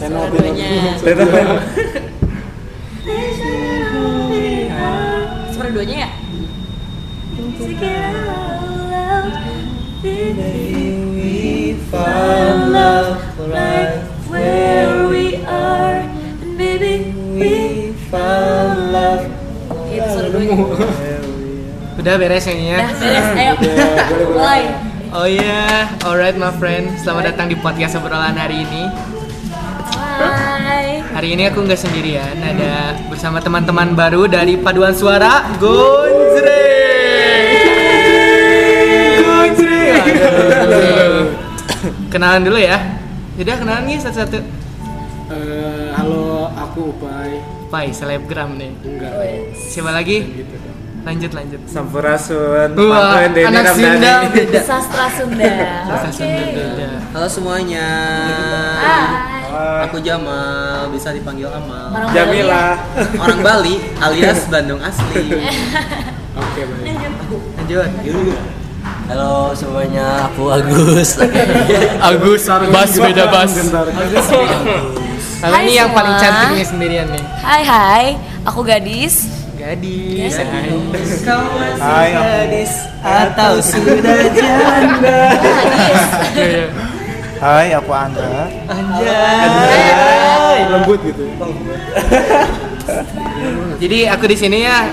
Teno, Dua-duanya. Teno. Suara duanya ya? We found love right where we are And baby we found love Itu suara duanya. Udah beres ya? Dah beres, ayo. Mulai. Oh iya, alright my friend. Selamat datang di podcast obrolan hari ini. Hari ini aku nggak sendirian, ada bersama teman-teman baru dari paduan suara Gonjre. Gonjre. Kenalan dulu ya. Udah kenalan nih satu-satu. Eh, halo, aku Upai. Pai, selebgram nih. Enggak. Siapa lagi? Gitu. Lanjut lanjut. Sampurasun. Wah, Denny anak. Sunda beda. Sastra Sunda. Oke. Sunda beda. Halo semuanya. Hai. Aku Jamal, bisa dipanggil Amal. Orang Jamila. Orang Bali alias Bandung asli. Oke, baik. Lanjut. Halo semuanya, aku Agus. Agus, bas beda bas. Kalau Hai ini yang paling cantiknya sendirian nih. Hai hai, aku gadis. Gadis. Hai, aku. atau sudah janda? Iya. Hai, aku Andra. Anjay. Lembut gitu. Jadi aku di sini ya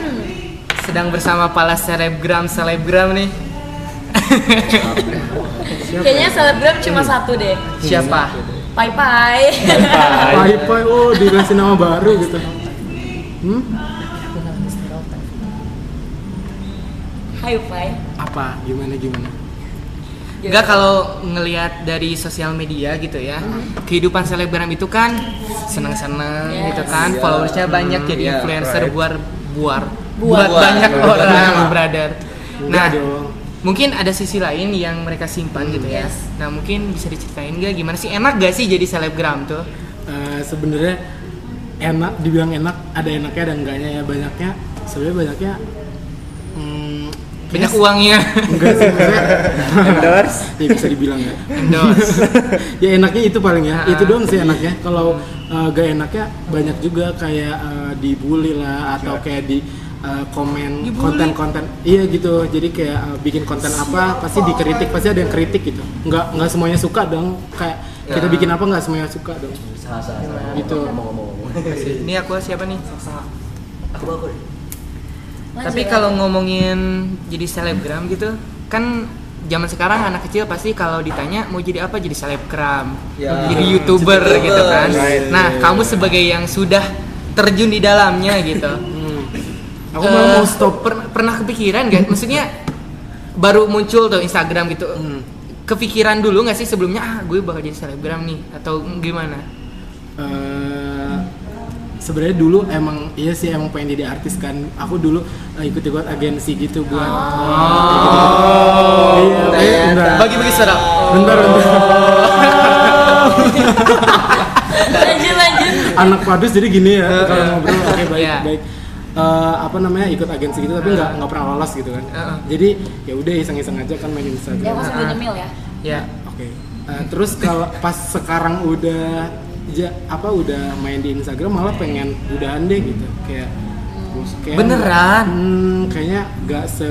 sedang bersama para selebgram selebgram nih. Kayaknya selebgram cuma satu deh. Siapa? Pai pai. Pai Pai, oh dikasih nama baru gitu. Hmm? Hai pai. Apa? Gimana gimana? Enggak kalau ngelihat dari sosial media gitu ya. Kehidupan selebgram itu kan seneng-seneng Yes. gitu kan. Followersnya banyak jadi Iya, influencer right. buat buar Buat. buat banyak Buat. orang, brother. Enggak Nah, mungkin ada sisi lain yang mereka simpan gitu ya. Yes. Nah, mungkin bisa diceritain nggak gimana sih? Enak gak sih jadi selebgram tuh? Eh, sebenarnya enak dibilang enak ada enaknya ada enggaknya ya banyaknya sebenarnya banyaknya hmm, Banyak kayaknya- uangnya. enggak sih endorse ya bisa dibilang ya Endorse. ya enaknya itu paling ya Ah. itu doang sih enaknya kalau uh, gak enaknya banyak juga kayak uh, dibully lah atau kayak di uh, komen konten-konten iya gitu jadi kayak uh, bikin konten apa pasti dikritik pasti ada yang kritik gitu nggak nggak semuanya suka dong kayak kita Ya. bikin apa nggak semuanya suka dong Salah salah salah. Gitu. Ngomong-ngomong. Ini aku siapa nih? Aku aku. Tapi kalau ngomongin jadi selebgram gitu, kan zaman sekarang anak kecil pasti kalau ditanya mau jadi apa jadi selebgram, Ya. jadi youtuber YouTuber. gitu kan. Right. Nah, kamu sebagai yang sudah terjun di dalamnya gitu, Hmm. aku malah mau stop per- pernah kepikiran gak? Maksudnya baru muncul tuh Instagram gitu, Hmm. kepikiran dulu nggak sih sebelumnya ah gue bakal jadi selebgram nih atau gimana? Eh, sebenarnya dulu emang iya sih emang pengen jadi artis kan. Aku dulu eh, ikut-ikut agensi gitu buat Oh, iya eh, bentar bentar. bentar. Lanjut lanjut. anak padus jadi gini ya kalau ngobrol oke baik Iya. baik Eh, apa namanya ikut agensi gitu tapi nggak nggak pernah lolos gitu kan. Heeh. jadi ya udah iseng-iseng aja kan main Ya Instagram. Aku sambil nyemil ya. Ya, oke. Eh, terus kalau pas sekarang udah ja, apa udah main di Instagram malah pengen udahan deh gitu kayak kayak Beneran? hmm, kayaknya nggak se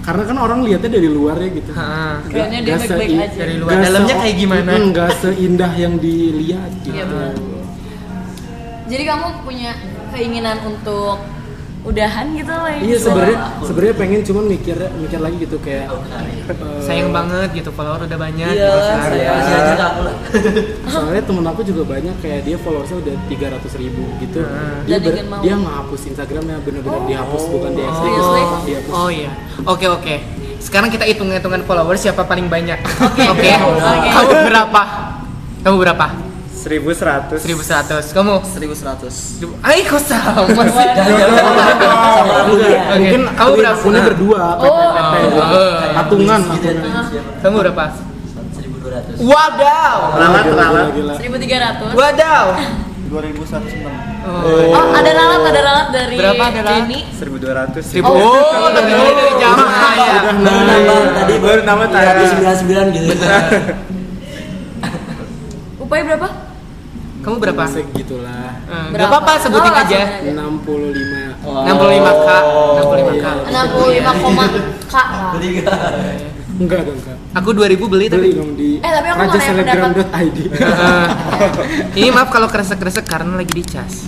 karena kan orang lihatnya dari luar ya gitu. Nggak- Kayaknya dia baik-baik aja. Dari luar. Dalamnya kayak gimana? Mm, nggak seindah yang dilihat gitu Iya, benar. Jadi kamu punya keinginan untuk udahan gitu loh ya? Iya sebenarnya sebenarnya pengen cuman mikir mikir lagi gitu kayak eh, sayang banget gitu follower udah banyak Iya, gitu kan. saya saya aja aku lah. soalnya temen aku juga banyak kayak dia followersnya udah 300 ribu gitu Hmm. dia ber- dia ngehapus Instagramnya bener-bener dihapus bukan di Seriously? dihapus Oh iya. Oke oke. Sekarang kita hitung hitungan followers siapa paling banyak. Oke. Oke. Kamu berapa? Kamu berapa? 1100 1100. Kamu? 1100. Ay, kok sama sih? Sama ya. Mungkin kamu aku berapa? akunnya berdua Oh. Gitu. Oh. patungan. Kamu berapa? 1200. Wadaw. Ralat, ralat. Gila. 1300. Wadaw. 2106 Oh. Oh, ada ralat, ada ralat dari Berapa ada ralat? Jenny. 1200 Seribu. Oh, dari dari zaman ya. Baru nambah tadi baru nambah tadi 99 gitu. Upaya berapa? Kamu berapa? segitulah Eh, Gak Berapa? apa-apa sebutin Oh, aja. langsung 65 65 k 65 k. 65 koma k lah. Beli gak? enggak dong kak Aku 2000 beli tapi. beli dong di Eh, tapi aku mau nanya rajaselegram.id Eh, ini maaf kalau kresek-kresek karena lagi dicas.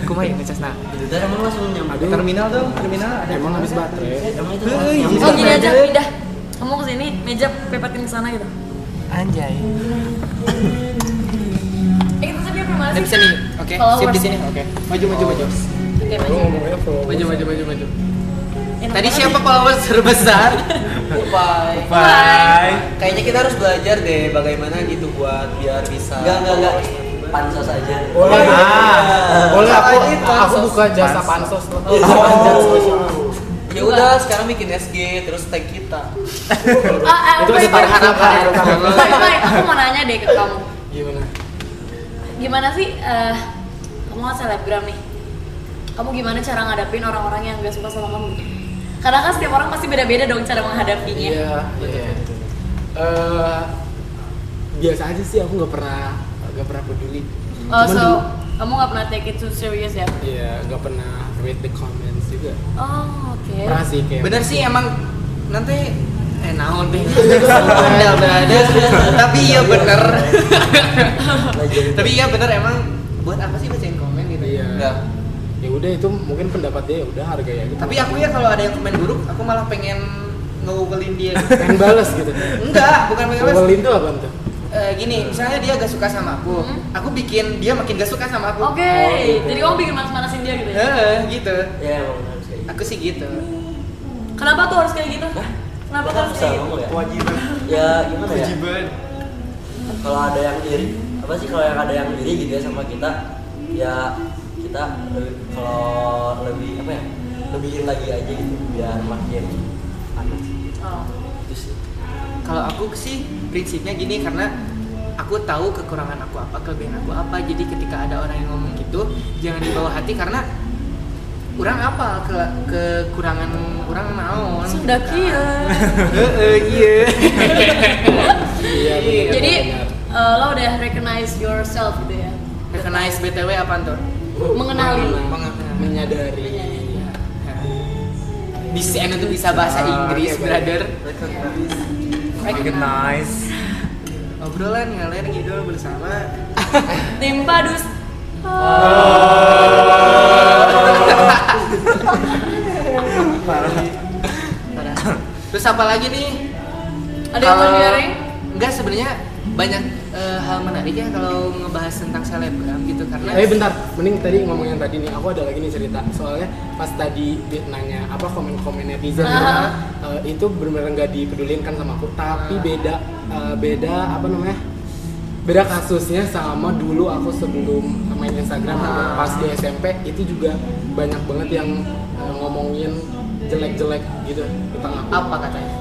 Aku mah ya ngecas nah. Itu tadi emang langsung nyampe. Terminal dong, terminal ada. emang habis baterai Emang itu Hei, yang Oh gini aja pindah. Kamu ke sini meja pepetin ke sana gitu. Anjay. Eh Ada sih? bisa nih. Oke, sip di sini. Oke. Maju maju maju. Oke, maju. Maju maju maju maju. Eh, Tadi siapa apa followers terbesar? Upai. Upai. Kayaknya kita harus belajar deh bagaimana gitu buat biar bisa. Enggak, enggak, enggak. Pansos aja. boleh Ah. boleh aku Salahnya aku buka jasa pansos Oh. Sosial. Ya udah, sekarang bikin SG terus tag kita. Ah, ah, Itu harapan. Baik, baik. Aku mau nanya deh ke kamu. Gimana sih eh, kamu kan selebgram nih? Kamu gimana cara ngadapin orang-orang yang gak suka sama kamu? Karena kan setiap orang pasti beda-beda dong cara menghadapinya. Iya, iya. Eh, biasa aja sih aku nggak pernah nggak pernah peduli. Oh, Cuman so dulu- kamu gak pernah take it too serious ya? Iya, nggak pernah read the comments juga. Oh, oke. Pernah sih kayak. Bener sih emang nanti eh naon. Bener berada. Tapi iya bener. Tapi iya bener emang buat apa sih bacain komen gitu? Iya. Enggak. Ya udah itu mungkin pendapat dia ya udah harga ya gitu. Tapi aku ya kalau ada yang komen buruk, aku malah pengen nge-googlein dia. pengen balas gitu. Enggak, bukan pengen balas. Ngobrolin tuh apa tuh? Eh, gini, misalnya dia gak suka sama aku, Hmm. aku bikin dia makin gak suka sama aku. Oke, Oh, gitu. jadi kamu bikin manas-manasin dia gitu ya? Heeh, gitu. Ya, sih. Aku sih gitu. Kenapa tuh harus kayak gitu? Kenapa Kita harus bisa kayak gitu? ngomong ya? Kewajiban. Ya, gimana ya? Kewajiban. Kalau ada yang iri, apa sih kalau yang ada yang iri gitu ya sama kita, ya kita kalau lebih apa ya? Lebihin lagi aja gitu biar makin panas. Oh. Itu sih. Kalau aku sih prinsipnya gini karena aku tahu kekurangan aku apa, kelebihan aku apa. Jadi ketika ada orang yang ngomong gitu, jangan dibawa hati karena orang apa ke kekurangan orang naon. Sudah kia. Heeh, iya. Iya. Jadi eh, lo udah recognize yourself gitu ya? Recognize BTW apa tuh? Mengenali. Mengenal, menyadari. Bisa itu bisa bahasa Inggris, iya, brother. Recognize. Obrolan ngalir ngidul bersama. Tim Padus. Terus apa lagi nih? Ada yang mau sharing? Enggak sebenarnya banyak eh, hal menarik ya kalau ngebahas tentang selebgram gitu karena Eh bentar, mending tadi ngomongin tadi nih, aku ada lagi nih cerita. Soalnya pas tadi dia nanya apa komen-komen netizen gitu, eh, Itu benar-benar nggak dipedulin kan sama aku. Tapi beda, eh, beda apa namanya Beda kasusnya sama dulu aku sebelum main Instagram. Pas di SMP itu juga banyak banget yang eh, ngomongin jelek-jelek gitu tentang aku apa katanya?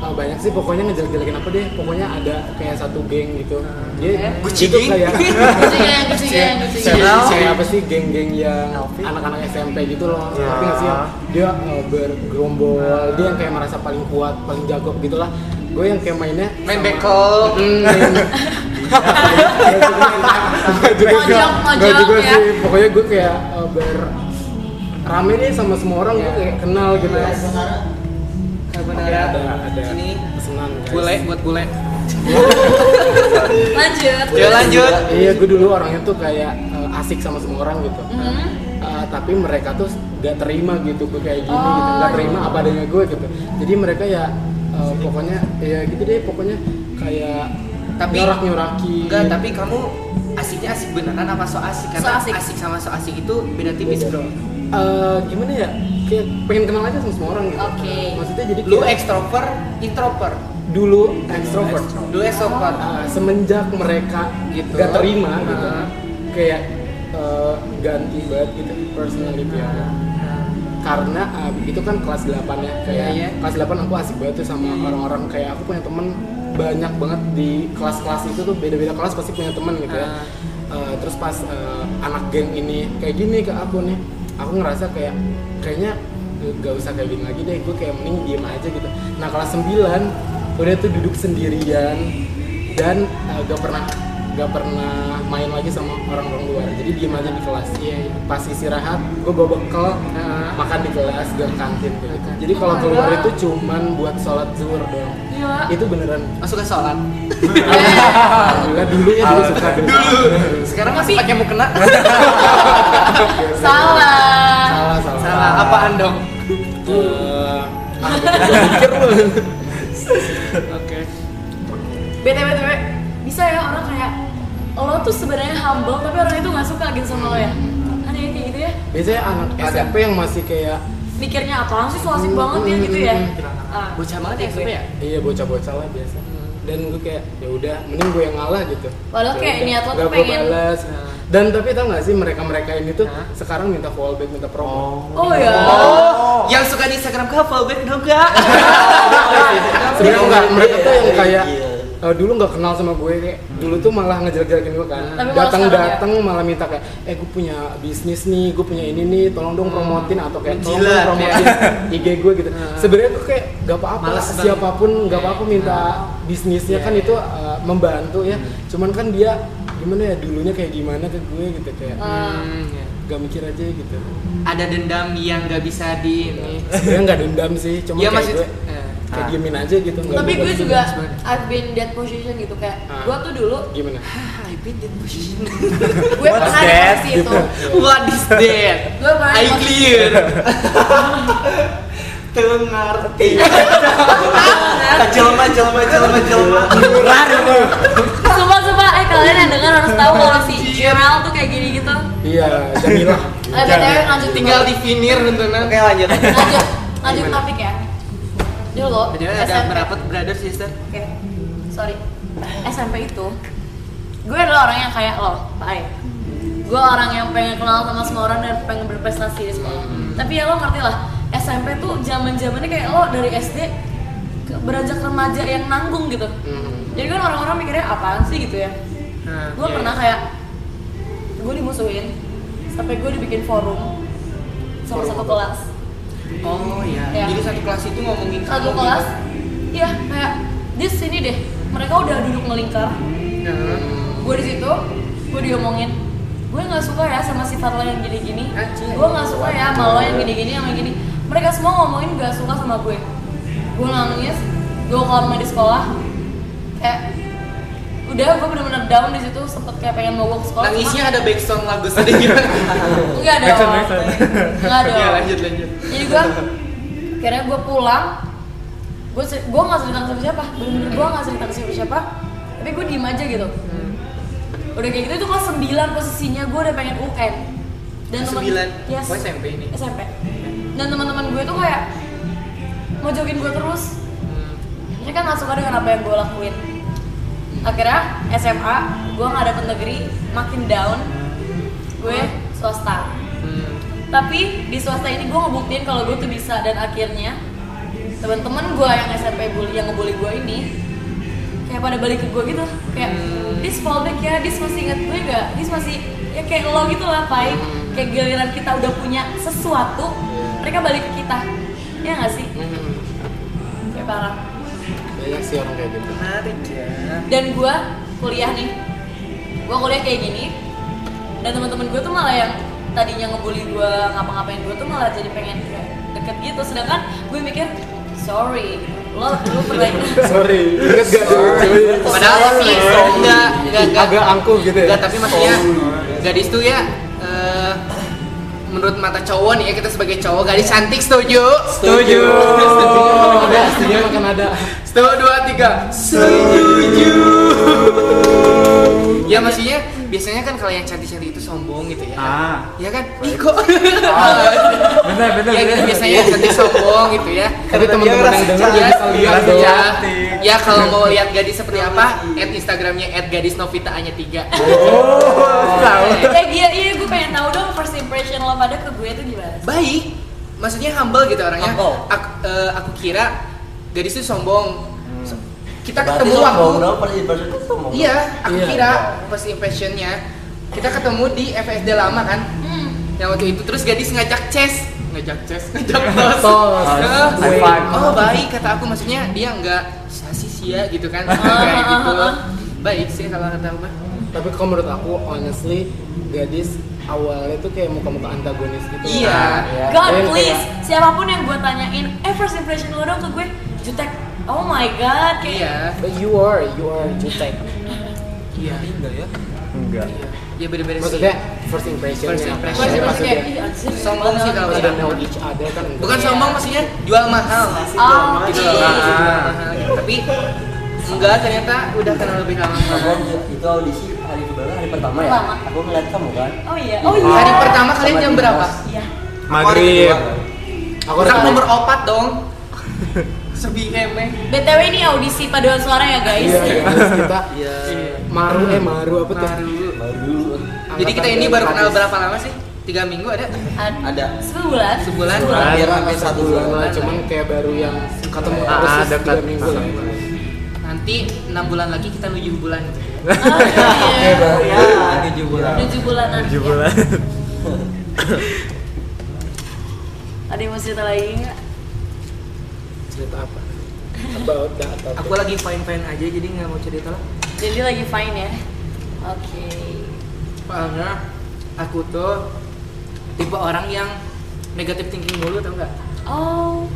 Oh, banyak sih. Pokoknya ngejelek-jelekin apa deh? Pokoknya ada kayak satu geng gitu. Dia Gucci itu gang? kayak Kucing yang kucing kucing kayak kayak apa sih? Geng-geng yang anak-anak SMP gitu loh. Tapi nggak sih? Dia uh, bergerombol. Dia yang kayak merasa paling kuat paling jago gitu lah. Gue yang kayak mainnya Main bekel. Main Nggak juga Mojok, nggak mojok, juga ya. sih pokoknya gue kayak uh, ber rame deh sama semua orang gue kayak kenal gitu Benar. Oke, ada ada Ini pesanan guys. bule buat bule. Lanjut. Ya lanjut. Iya, gue dulu orangnya tuh kayak uh, asik sama semua orang gitu. Mhm. Uh, tapi mereka tuh gak terima gitu gue kayak gini Oh, gitu, gak iya. terima apa adanya gue gitu. Jadi mereka ya uh, pokoknya ya gitu deh, pokoknya kayak Tapi- nyorak nyoraki. Enggak, tapi kamu asiknya asik beneran apa so asik? Karena So asik. asik. sama so asik itu beda tipis, Bro. Uh, gimana ya? Kayak pengen kenal aja sama semua orang gitu. Oke. Maksudnya jadi Lu extrovert, introvert. dulu extrovert. Lu extrovert. Uh, semenjak mereka Gitu. gak terima gitu, Ah. kayak uh, ganti banget gitu personality aku. karena uh, itu kan kelas 8 ya kayak Iya, iya. kelas 8 aku asik banget tuh sama orang-orang kayak aku punya temen banyak banget di kelas-kelas itu tuh beda-beda kelas pasti punya temen gitu ya Ah. Uh, terus pas uh, anak geng ini kayak gini ke aku nih aku ngerasa kayak kayaknya uh, gak usah kayak gini lagi deh gue kayak mending diem aja gitu nah kelas 9 udah tuh duduk sendirian dan uh, gak pernah nggak pernah main lagi sama orang-orang luar jadi diem aja di kelas Iya, iya. pas istirahat gue bawa bekal Heeh. makan di kelas gak kantin gitu jadi kalau keluar itu cuman buat sholat zuhur doang Gila. itu beneran Oh, suka sholat. Alhamdulillah dulu ya dulu suka dulu Sekarang masih pakai mukena. Salah. salah salah Salah apaan dong? Eh, lu. Oke. BTW BTW bisa ya orang kayak lo tuh sebenarnya humble tapi orang itu nggak suka gitu sama lo ya. Ada yang kayak gitu ya? biasanya anak SMP yang masih kayak Mikirnya apaan sih so asik banget ya gitu ya? Ah, Bocah banget ya. SMP ya? iya bocah-bocah lah biasa dan gue kayak ya udah mending gue yang ngalah gitu Padahal Ya kayak niat lo tuh pengen- balas. Nah. dan tapi tau gak sih mereka mereka ini tuh Hah? sekarang minta fallback minta promo Oh ya. Oh, yang suka di Instagram kau fallback dong gak? sebenarnya enggak mereka tuh yang kayak Eh, dulu nggak kenal sama gue kayak dulu tuh malah ngejelek-jelekin gue kan. Tapi malah datang sekarang datang malah minta kayak eh gue punya bisnis nih gue punya ini nih tolong dong promotin atau kayak tolong Jilat, dong promotin IG gue gitu. Sebenarnya tuh kayak gak apa-apa siapa pun gak apa-apa minta bisnisnya kan itu eh, membantu ya. Cuman kan dia gimana ya dulunya kayak gimana ke gue gitu kayak. Hmm, ya. gak mikir aja gitu. Ada dendam yang gak bisa di ini. sebenarnya nggak dendam sih cuma Iya kayak maksud. gue eh, kayak diemin aja gitu nggak Tapi gue juga sebenarnya. I've been that position gitu kayak Ah. gue tuh dulu gimana Ah, I've been in position. gue pernah di that? posisi itu. What is that? Gue pernah di I posisi clear. Tengerti. Jelma, jelma, jelma, jelma. Sumpah sumpah eh kalian yang dengar harus tahu kalau si Gerald tuh kayak gini gitu. iya Jamilah Eh btw lanjut Tinggal di finir tentunya. Oke, lanjut. lanjut lanjut topik ya. Dulu Jadi ada SMP. berapa brother sister? Oke, sorry. SMP itu, gue adalah orang yang kayak lo, Pak Ai. Gue orang yang pengen kenal sama semua orang dan pengen berprestasi di sekolah. Tapi ya lo ngerti lah, SMP tuh zaman zamannya kayak lo dari SD ke beranjak remaja yang nanggung gitu. Hmm. Jadi kan orang-orang mikirnya apaan sih gitu ya. Nah, Gue iya, pernah iya. kayak gue dimusuhin sampai gue dibikin forum sama Forum satu kelas. Oh iya. Iya. Jadi satu kelas itu ngomongin Satu kamu kelas, gitu. iya kayak di sini deh. Mereka udah duduk melingkar, Nah, gue di situ gue diomongin. Gue nggak suka ya sama sifat lo yang gini-gini. Gue nggak suka ya sama lo yang gini-gini yang gini. Mereka semua ngomongin gak suka sama gue. Gue nangis gue keluar main di sekolah. Kayak udah gue bener-bener down di situ sempet kayak pengen mogok sekolah Nangisnya ada backsound lagu tadi gimana? cuma- enggak dong backsound. enggak dong Ya lanjut lanjut. jadi gue akhirnya gue pulang gue gue nggak cerita ke siapa bener-bener gue nggak cerita ke siapa siapa tapi gue diem aja gitu udah kayak gitu itu kelas 9 posisinya gue udah pengen UN dan 9? yes. Oh, SMP ini? SMP dan teman-teman gue tuh kayak mau jokin gue terus Hmm. mereka nggak suka dengan apa yang gue lakuin akhirnya SMA gue nggak dapet negeri makin down gue swasta. Hmm. tapi di swasta ini gue ngebuktiin kalau gue tuh bisa dan akhirnya teman-teman gue yang SMP bully yang ngebully gue ini kayak pada balik ke gue gitu. Kayak dis fallback ya dis masih inget gue gak dis masih ya kayak lo gitu lah pai. Kayak giliran kita udah punya sesuatu mereka balik ke kita. Ya gak sih? Hmm. kayak parah banyak sih orang kayak gitu. Menarik. Ya. dan gue kuliah nih. Gue kuliah kayak gini dan teman-teman gue tuh malah yang tadinya ngebully gue ngapa-ngapain gue tuh malah jadi pengen deket gitu. Sedangkan gue mikir sorry lo dulu pernah sorry. Inget gak? Tuh Padahal sih enggak enggak enggak agak angkuh gitu ya? Enggak, tapi maksudnya gadis tuh ya eh, menurut mata cowok nih ya kita sebagai cowok gadis cantik setuju. Setuju makan ada setuju dua tiga setuju ya maksudnya biasanya kan kalau yang cantik-cantik itu sombong gitu ya Ah. ya kan ih kok Bener bener. ya gitu biasanya yang cantik sombong gitu ya tapi teman-teman yang denger Ya, juga bisa lihat Ngerasa dong ya, cantik. ya kalau mau lihat gadis seperti apa, add Instagramnya add gadis Novita hanya tiga. Oh, tahu. eh iya iya gue pengen tahu dong first impression lo pada ke gue tuh gimana? Baik, maksudnya humble gitu orangnya. Humble. Aku, eh, aku kira gadis itu sombong. So- Kita Berarti ketemu sombong waktu. dong, first impression itu sombong. Iya, aku Iya. kira first impressionnya kita ketemu di FSD lama kan. hmm. Yang waktu itu terus gadis ngajak chess, ngajak chess, ngajak tos. Oh baik kata aku maksudnya dia nggak sasi sia gitu kan Ah, kayak gitu. Baik sih kalau kata aku. tapi kalau menurut aku honestly gadis awalnya tuh kayak muka-muka antagonis gitu Iya. Ya, God yang please, kayak- siapa pun yang gue tanyain, eh first impression lo dong ke gue, jutek. Oh my god, kayak Iya. but you are you are jutek Iya. enggak ya Enggak. Ya beda-beda sih. maksudnya first impression First impression. First impression maksudnya anjir, Sombong sih kalau misalnya. know each other kan. Bukan Iya. sombong maksudnya jual mahal. Oh, Gitu. Ah. Mahal gitu. Tapi enggak ternyata udah kenal lebih lama. Aku itu audisi hari keberapa hari pertama ya Pertama. aku ngeliat kamu kan Oh iya, oh iya. Hari pertama kalian jam berapa? Iya. Maghrib. aku nomor opat dong. Sebi kemeh. BTW ini audisi paduan suara ya guys. iya guys, kita iya maru eh maru apa tuh Baru. baru Jadi kita ini baru kenal berapa lama sih? Tiga minggu ada? Ad- ada Sebulan. Sebulan. hampir hampir satu bulan cuman kayak baru yang ketemu Ah, terus dekat. tiga minggu lah Nanti enam bulan lagi kita nuju bulan. Oh, iya. ya tujuh bulan Tujuh bulan nanti. Tujuh bulan. Ada yang mau cerita lagi nggak? Cerita apa about that topic. Aku lagi fine-fine aja jadi nggak mau cerita lah. Jadi lagi fine ya. Oke. Soalnya aku tuh tipe orang yang negatif thinking dulu tau nggak? Oh.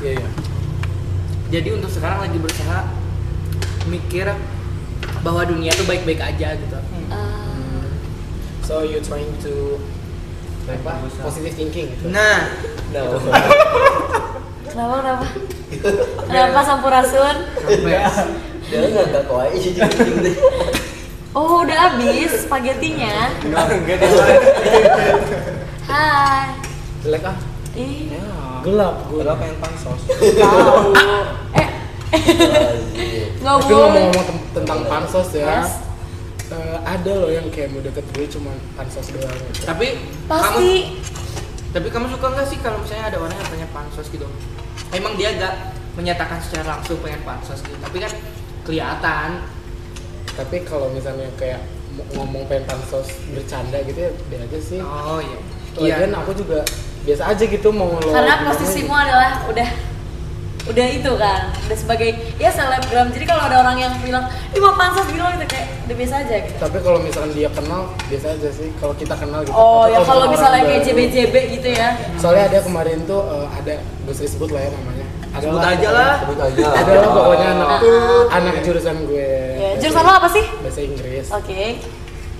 iya iya Jadi untuk sekarang lagi berusaha mikir bahwa dunia tuh baik-baik aja gitu. uh, so you trying to apa positive thinking gitu. Nah, no kenapa kenapa? Kenapa Sampurasun? sampai dia nggak aja sih jadi Oh udah habis spaghettinya. Hai. jelek ah Ih. gelap gue Padahal pengen pansos Tahu. Eh. Nggak tapi boleh. ngomong-ngomong tem- tentang pansos ya Yes. eh, ada loh yang kayak mau deket gue cuma pansos doang gitu. tapi kamu Pasti. tapi kamu suka nggak sih kalau misalnya ada orang yang pengen pansos gitu? Emang dia nggak menyatakan secara langsung pengen pansos gitu, tapi kan kelihatan. tapi kalau misalnya kayak ngomong pengen pansos bercanda gitu ya dia aja sih Oh iya. lagian aku juga biasa aja gitu mau lo Karena posisimu gitu. adalah udah udah itu kan udah sebagai ya selebgram. Jadi kalau ada orang yang bilang ih mau pansos gitu gitu kayak udah biasa aja gitu. Tapi kalau misalkan dia kenal biasa aja sih. Kalau kita kenal gitu. Oh Tapi ya kalau misalnya kayak baru- JB-JB gitu ya. Soalnya ada kemarin tuh eh, ada gue sebut lah ya namanya. Ada Sebut aja lah. sebut aja ada lah pokoknya anak Ah. anak jurusan gue. Ya jurusan lo apa sih? Bahasa Inggris. Oke.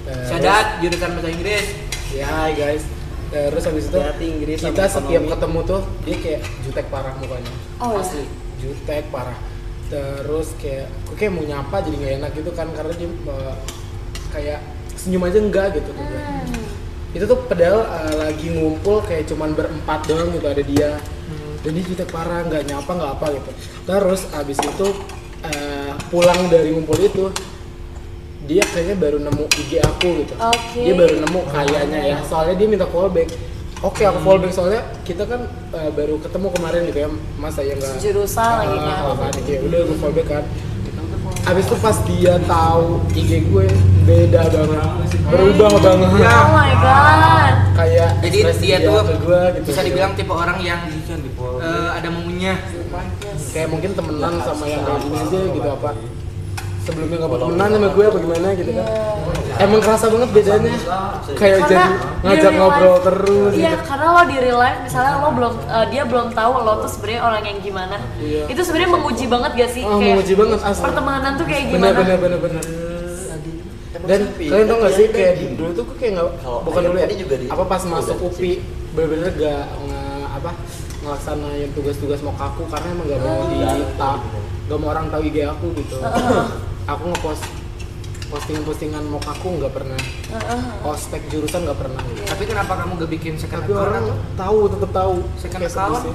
Eh, Syadat jurusan bahasa Inggris. ya hai guys terus habis itu Inggris sama kita setiap ekonomi. ketemu tuh dia kayak jutek parah mukanya oh ya. asli jutek parah terus kayak aku kayak mau nyapa jadi nggak enak gitu kan karena dia eh, kayak senyum aja enggak gitu ke gue. Hmm. itu tuh padahal eh, lagi ngumpul kayak cuman berempat doang gitu ada dia dan dia jutek parah nggak nyapa nggak apa gitu terus abis itu eh, pulang dari ngumpul itu dia kayaknya baru nemu IG aku gitu. Oke. dia baru nemu kayaknya ya. Soalnya dia minta callback oke aku callback soalnya kita kan eh, baru ketemu kemarin gitu ya. Masa ya nggak? Jurusan lagi kan. Ah, kan? kayak udah gue callback kan. Abis itu pas dia tahu IG gue beda banget. Berubah banget. Oh my god. Kayak Jadi dia tuh ke gue gitu. bisa dibilang tipe orang yang eh, ada maunya. kayak mungkin temenan sama yang kayak gini aja gitu apa sebelumnya nggak temenan sama gue apa gimana gitu kan emang kerasa banget bedanya kayak Karena jadi di ngajak ngobrol life- terus Iya, gitu. karena lo di real life misalnya lo belum eh, dia belum tahu lo tuh sebenarnya orang yang gimana. Iya. Itu sebenarnya menguji banget gak sih? Ah, menguji banget, asli. Pertemanan tuh kayak bener gimana? bener bener bener dan kalian tau gak sih kayak dulu tuh gue kayak nggak Kalau bukan dulu ya tadi juga di- apa pas masuk. UPI bener-bener gak nge, apa ngelaksanain tugas-tugas mau aku karena emang gak mau di gak mau orang tahu IG aku gitu aku ngepost postingan-postingan mau aku nggak pernah Heeh. ospek jurusan nggak pernah gitu. Tapi kenapa kamu gak bikin second tapi account orang atau? tahu tetap tahu Second account? sih.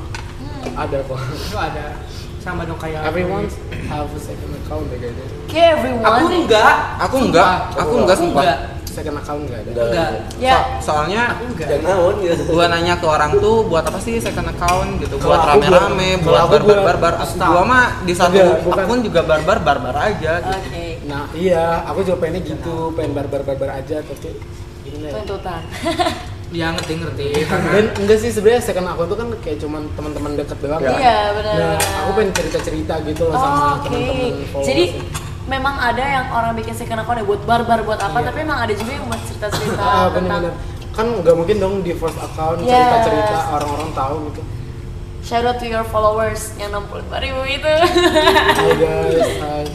ada kok Itu ada sama dong kayak everyone have a second account deh kayaknya Kayak everyone. Aku enggak. Aku enggak, aku enggak sumpah. Second account nggak ada Enggak. Ya. So- soalnya enggak. gitu gua nanya ke orang tuh buat apa sih second account gitu buat rame-rame buat- buat kalau aku barbar buat- barbar aku gua mah di satu akun juga barbar barbar aja Oke. gitu. nah iya aku juga pengennya gitu pengen barbar barbar aja tapi gimana ya Tuntutan. Ya ngerti ngerti. dan enggak sih sebenarnya second account tuh kan kayak cuman teman-teman deket doang kan Iya, benar. nah aku pengen cerita cerita gitu loh sama Oh, Oke. teman-teman Jadi memang ada yang orang bikin second account ya buat barbar buat apa Iya. tapi emang ada juga yang buat cerita-cerita Ah, tentang bener-bener kan nggak mungkin dong di first account Yes. cerita-cerita orang-orang tahu gitu shout out to your followers yang 65 ribu itu Hai guys, hai.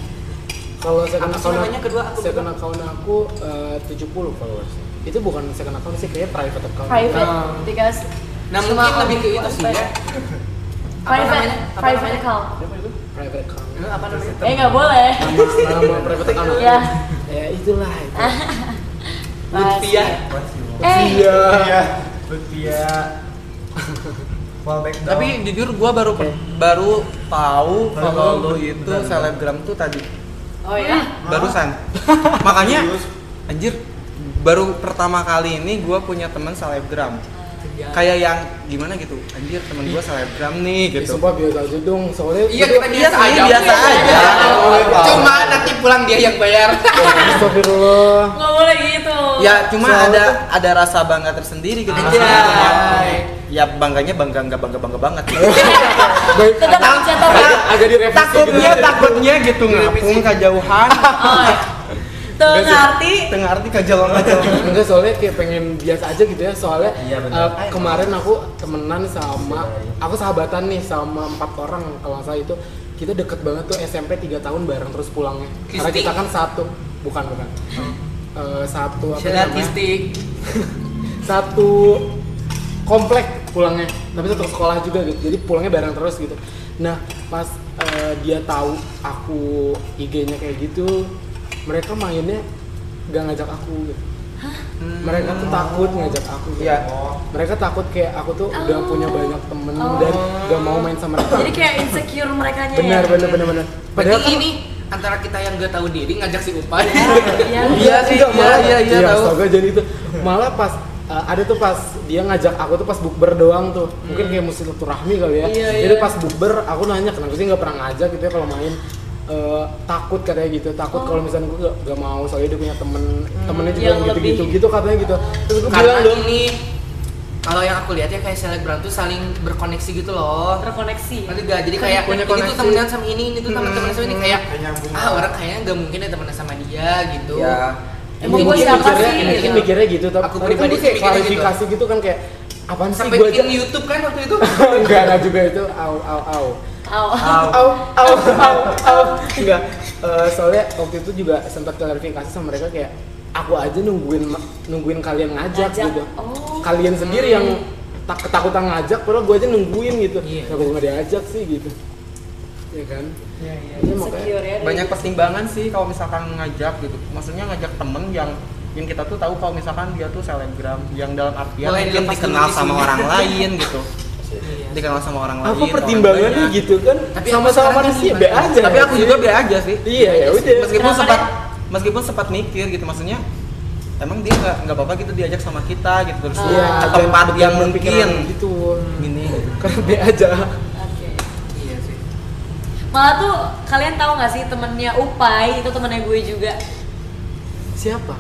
Kalau second account namanya kedua aku second account aku eh, 70 followers. Itu bukan second account sih, kayak private account. private Ah. because Nah, cuma mungkin lebih ke itu sih ya. Private private namanya? account Private account. Eh, Apa namanya? eh nggak boleh Nama, account. aku. ya Ya itulah itu. Lutfia. eh Iya. Lutfia down Tapi jujur gua baru per- baru tahu kalau lu itu selebgram tuh tadi oh ya barusan. Makanya anjir baru pertama kali ini gua punya teman selebgram. Kayak yang gimana gitu. Anjir temen gua selebgram nih Ya, gitu. sumpah biasa aja dong, soalnya Iya, itu- kita Iya biasa sih, aja. biasa aja. Cuma nanti pulang dia yang bayar. Astagfirullah. nggak boleh gitu Ya cuma Soalnya ada ada rasa bangga tersendiri gitu. Anjay. Ya, ya bangganya bangga nggak bangga bangga banget. Tetap agak, agak direvisi takutnya gitu. takutnya gitu ngapung kejauhan. Ya tuh ngerti? Tengah arti kejauhan. Enggak soalnya kayak pengen biasa aja gitu ya soalnya Iya, eh, kemarin aku temenan sama aku sahabatan nih sama empat orang kalau salah itu. Kita deket banget tuh SMP 3 tahun bareng terus pulangnya karena Kisti. kita kan satu bukan bukan. Eh, satu apa namanya? Satu komplek pulangnya tapi satu sekolah juga gitu. Jadi pulangnya bareng terus gitu. Nah pas eh, dia tahu aku IG-nya kayak gitu mereka mainnya gak ngajak aku gitu mereka tuh takut ngajak aku gitu. Iya. mereka takut kayak aku tuh udah Oh. punya banyak temen Oh. dan gak mau main sama mereka jadi kayak insecure mereka nya benar ya benar benar benar padahal Berarti kan ini antara kita yang gak tahu diri ngajak si Upan. Iya. Iya sih, Enggak, iya malah- iya iya tahu. astaga, jadi itu malah pas uh, ada tuh pas dia ngajak aku tuh pas bukber doang tuh mungkin kayak mesti rahmi kali ya Iya, jadi iya. pas bukber aku nanya kenapa sih nggak pernah ngajak gitu ya kalau main Uh, takut katanya gitu takut Oh. kalau misalnya gue gak, gak mau soalnya dia punya temen temennya juga yang gitu lebih- gitu gitu katanya gitu terus gue bilang dong ini kalau yang aku lihat ya kayak selebgram tuh saling berkoneksi gitu loh. terkoneksi Nanti gak jadi kayak Punya ini tuh temenan sama ini, ini tuh teman teman sama ini kayak Kayak ah orang kayaknya gak mungkin ya temenan sama dia gitu. Ya. Emang Mungkin gua siapa mikirnya- sih, mungkin gitu. mikirnya gitu tapi Aku tapi kan pribadi gue kayak sih mikirnya klarifikasi gitu. kan kayak apaan sih Sampai gue bikin YouTube kan waktu itu. enggak enggak juga itu au au au Aw. au au au au enggak Eh, soalnya waktu itu juga sempat klarifikasi sama mereka kayak aku aja nungguin nungguin kalian ngajak, Ngajak. gitu Oh. kalian sendiri yang tak ketakutan ngajak padahal gue aja nungguin gitu Iya. ya gue nggak diajak sih gitu ya kan Iya, iya. Iya, makanya ya Banyak pertimbangan sih kalau misalkan ngajak gitu. Maksudnya ngajak temen yang yang kita tuh tahu kalau misalkan dia tuh selebgram yang dalam artian Boleh mungkin dikenal sama orang lain gitu. Iya. Dikenal sama orang lain. apa orang pertimbangannya gitu kan Tapi aku sama-sama manusia be aja Tapi aku juga be aja sih. iya ya udah Meskipun sempat meskipun sempat mikir gitu maksudnya emang dia nggak nggak apa-apa gitu diajak sama kita gitu terus Iya, ke dan tempat yang mungkin gitu gini karena be aja Oke. Iya sih. malah tuh kalian tahu nggak sih temennya Upai itu temennya gue juga siapa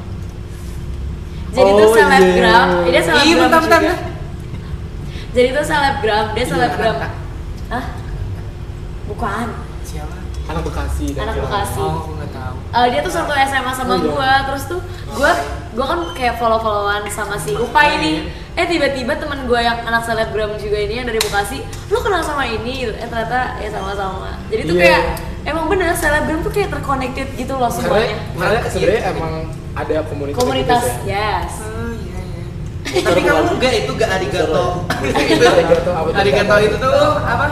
jadi Oh, tuh selebgram iya. dia selebgram Iya, bentar, bentar, juga. Jadi tuh selebgram dia Iya, selebgram Hah? bukan Siapa? anak bekasi anak. Bekasi Oh, aku nggak tahu. Eh, dia tuh satu SMA sama Oh, iya. gua terus tuh gua gua kan kayak follow followan sama si Upai ini eh tiba-tiba teman gua yang anak selebgram juga ini yang dari Bekasi lu kenal sama ini gitu. eh ternyata ya sama-sama jadi tuh Iya. kayak emang bener selebgram tuh kayak terconnected gitu loh karena semuanya karena Iya. sebenarnya emang ada komunitas komunitas gitu ya. yes Oh, iya, iya. Tapi kamu enggak itu gak arigato. itu Arigato, arigato itu tuh apa?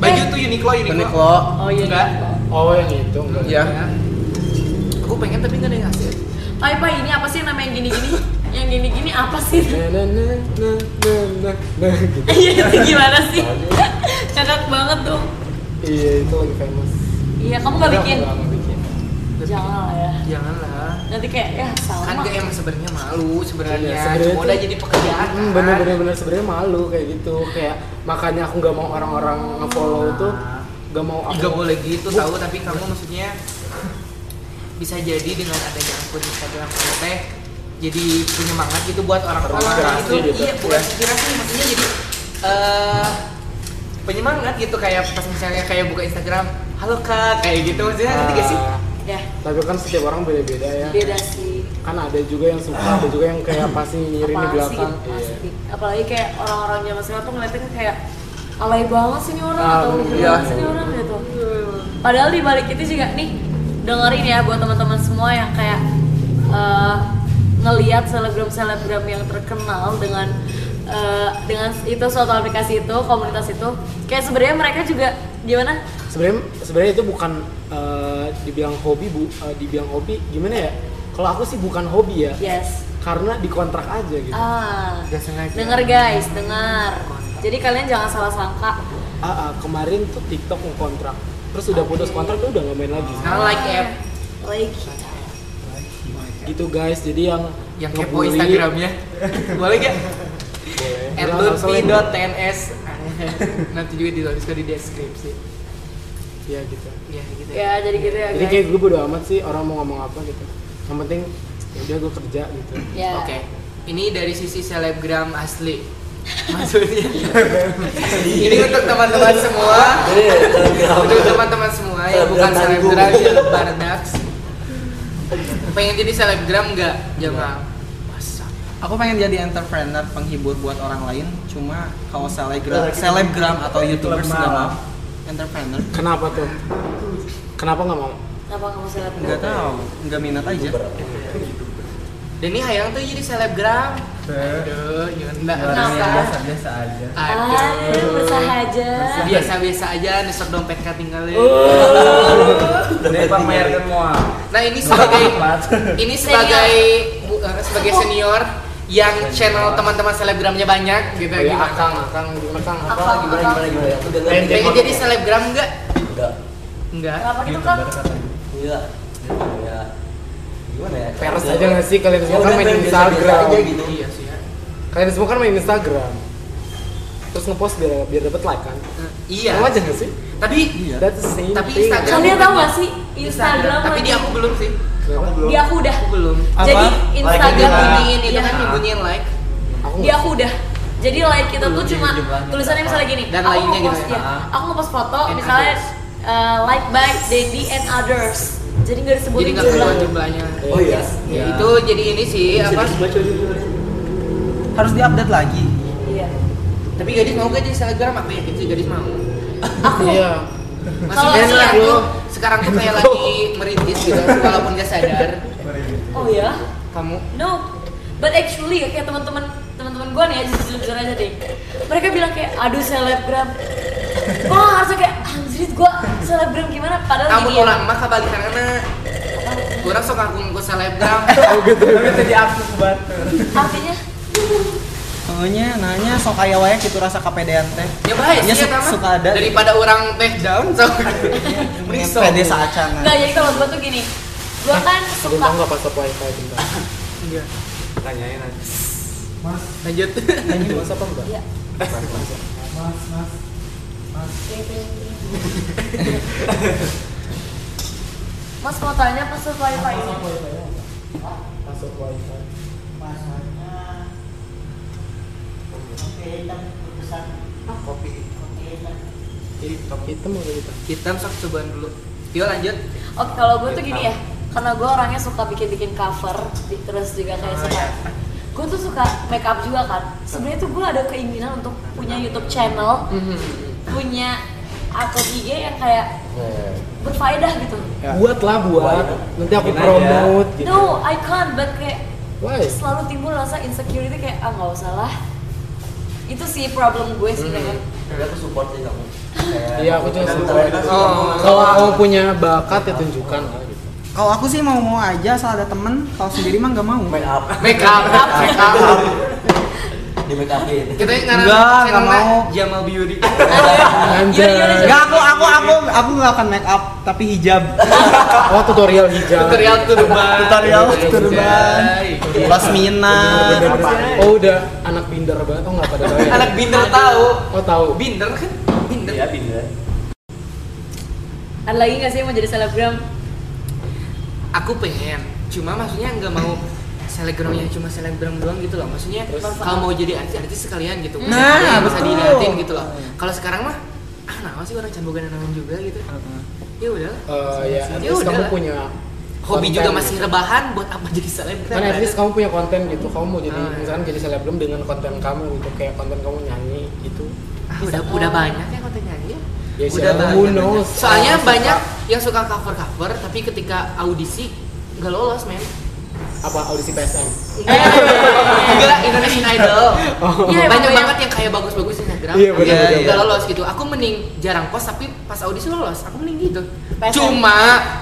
Baju tuh Uniqlo Uniqlo. Uniqlo oh iya Enggak. oh yang itu enggak Iya. Aku pengen tapi nggak ada yang ngasih. Pai Pai ini apa sih yang namanya gini-gini yang gini-gini apa sih nah nah nah nah nah nah nah gitu iya itu gimana sih cakak banget tuh iya itu lagi famous iya kamu nggak bikin Enggak, enggak bikin jangan lah ya Janganlah. Nanti kayak ya Kan sama gak emang sebenarnya malu sebenarnya. Iya, sebenarnya udah jadi pekerjaan. Hmm, kan. bener bener. Bener sebenarnya malu kayak gitu. Kayak makanya aku nggak mau orang-orang ngefollow tuh nggak mau aku. Gak boleh gitu tahu. Tapi kamu maksudnya bisa jadi dengan adanya akun Instagram kamu teh jadi penyemangat gitu buat orang-orang itu gitu. iya bukan inspirasi maksudnya jadi eh penyemangat gitu. Kayak pas misalnya kayak buka Instagram halo kak kayak gitu. Maksudnya ngerti gak sih? Ah, ya. Tapi kan setiap orang beda-beda ya. Beda sih. Kan ada juga yang suka ada juga yang kayak pasti nyirin di sih? belakang. Gitu, Iya. apalagi kayak orang-orang zaman sekarang tuh ngeliatin kayak alay banget sih ini orang atau banget sih ini orang gitu. Padahal di balik itu juga nih dengerin ya buat teman-teman semua yang kayak eh, ngelihat selebgram selebgram yang terkenal dengan eh, dengan itu suatu aplikasi itu komunitas itu kayak sebenarnya mereka juga gimana? Sebenarnya sebenarnya itu bukan eh, dibilang hobi bu eh, dibilang hobi gimana ya? Kalau aku sih bukan hobi ya. Yes. Karena dikontrak aja gitu. Ah. Gak sengaja. dengar guys dengar jadi kalian jangan salah sangka. Ah, ah, kemarin tuh TikTok ngontrak terus udah putus kontrak tuh udah nggak main lagi. Sekarang like app. Like. Gitu guys. Jadi yang yang kepo Instagramnya boleh gak? boleh at Nggak usah link. lutfi.tns nanti juga dituliskan di deskripsi. Ya gitu. Ya gitu. Ya jadi gitu ya jadi kayak gue bodo amat sih orang mau ngomong apa gitu. Yang penting ya udah gue kerja gitu. Ya. Oke, ini dari sisi selebgram asli. Maksudnya, ini untuk teman-teman semua, Jadi selebgram. untuk teman-teman semua yang bukan Selebgram selebgram, Bardax. Pengen jadi selebgram nggak? Jangan. Aku pengen jadi entrepreneur penghibur buat orang lain, cuma kalau selebgram, selebgram atau youtubers nggak mau. Entrepreneur. Kenapa tuh? Kenapa nggak mau? Kenapa kamu selebgram? Nggak tahu, nggak minat aja. Dan ini Hayang tuh jadi selebgram. Aduh, jangan enggak. Kenapa? biasa aja. Aduh, bersahaja. Biasa-biasa aja, nusuk dompet ketinggalan. Dari pamerkan semua Nah ini sebagai ini sebagai bu- eh, sebagai senior yang channel teman-teman selebgramnya banyak gitu Oh, ya, gimana? akang akang gimana kang apa Akang, gimana akang. gimana? Gimana Aku dengar Pengen Pengen jadi selebgram enggak? enggak Enggak. kenapa gitu kan iya. Ya gimana ya? Peres aja nggak sih? Kalian Ya semua kan main Instagram. aja gitu. Iya sih ya. kalian semua kan main Instagram. Terus ngepost biar biar dapet like kan? Eh, Iya. sama aja nggak sih? Tapi that's the same Tapi Instagram- kalian tahu gak sih Instagram Tapi lagi? di aku belum sih. Kenapa? di aku udah Aku belum. Apa? jadi Like Instagram juga. Bunyiin itu Iya. kan dibunyiin like. aku di nggak aku udah jadi like kita tuh cuma tulisannya misalnya gini Dan aku lainnya gitu ya. ya aku ngepost foto And misalnya uh, like by Dendi and others jadi nggak Jadi disebutin jumlah jumlahnya. oh iya Ya, itu jadi ini sih apa? Harus diupdate lagi. iya Tapi gadis mau gak jadi selebgram? Aku yakin sih gadis mau. aku iya Maksudnya tuh- tuh sekarang tuh kayak lagi merintis gitu walaupun gak sadar. oh ya Kamu? No but actually kayak teman-teman teman-teman gue nih ya jujur, jujur aja deh. Mereka bilang kayak aduh selebgram. Gue harusnya kayak anjir gue selebgram gimana? Padahal kamu gini ya. orang mah kebalikan anak. Orang sok aku ngaku selebgram. tapi tadi aku batur artinya Pokoknya nanya sok kayak wae gitu rasa kapedean teh. Ya bahaya Ya, sih ya su- suka ada. Daripada orang teh down sok. Mending sok. pede saacana. Enggak, jadi kalau gue tuh gini gue kan aku suka tahu nggak password wifi bentar Iya. tanyain aja Lanjut. ini whatsapp apa enggak Iya. Mas mau tanya password wifi ini password wifi kopi. Hitam. Hitam atau hitam Hitam sok. Cobaan dulu. Yo lanjut. Oke kalau gue tuh gini ya. Karena gue orangnya suka bikin-bikin cover Terus juga kayak suka. Gue tuh suka make up juga kan. Sebenarnya tuh gue ada keinginan untuk punya YouTube channel Punya akun IG yang kayak berfaedah gitu. Buat lah buat. Nanti aku aja. promote gitu. No, I can't, but kayak why? selalu timbul rasa insecurity kayak ah nggak usah lah itu sih problem gue sih dengan tapi aku support sih kamu Iya, aku juga support. Oh. kalau kamu punya bakat ya tunjukkan lah gitu Kalau aku sih mau mau aja asal ada temen. Kalau sendiri mah nggak mau. make up Make up, make up. di make upin Kita ngarang Enggak, nggak mau. Jamal Beauty. Anjay. Enggak aku aku aku aku nggak akan make up tapi hijab. oh tutorial hijab Tutorial turban. Tutorial turban. Anjay. Pasmina. oh udah anak binder banget oh nggak pada tahu ya Anak binder tahu. oh tahu Binder kan? Binder. iya pindah ada lagi nggak sih yang mau jadi selebgram Aku pengen. Cuma maksudnya nggak mau selebgramnya cuma selebgram doang gitu loh. Maksudnya kalau mau jadi artis-artis sekalian gitu. Nah, Yang bisa betul. diliatin gitu loh. Kalau sekarang mah ah nah sih orang cambogan juga gitu. ya udah eh, ya Ya least kamu udah. punya hobi konten juga gitu. masih rebahan buat apa jadi selebgram? Kan at least kamu punya konten gitu. Kamu mau jadi Ah. misalkan jadi selebgram dengan konten kamu gitu. Kayak konten kamu nyanyi gitu. Ah, udah udah banyak. ya konten nyanyi? Ya Ya, udah siapa, banyak. Knows? soalnya suka. banyak yang suka cover cover tapi ketika audisi nggak lolos men apa audisi PSM enggak Indonesian Idol. Iya, banyak emang banget yang kayak bagus-bagus Instagram. Iya, benar, benar, nggak benar. lolos gitu. Aku mending jarang post tapi pas audisi lolos aku mending gitu. PSM. cuma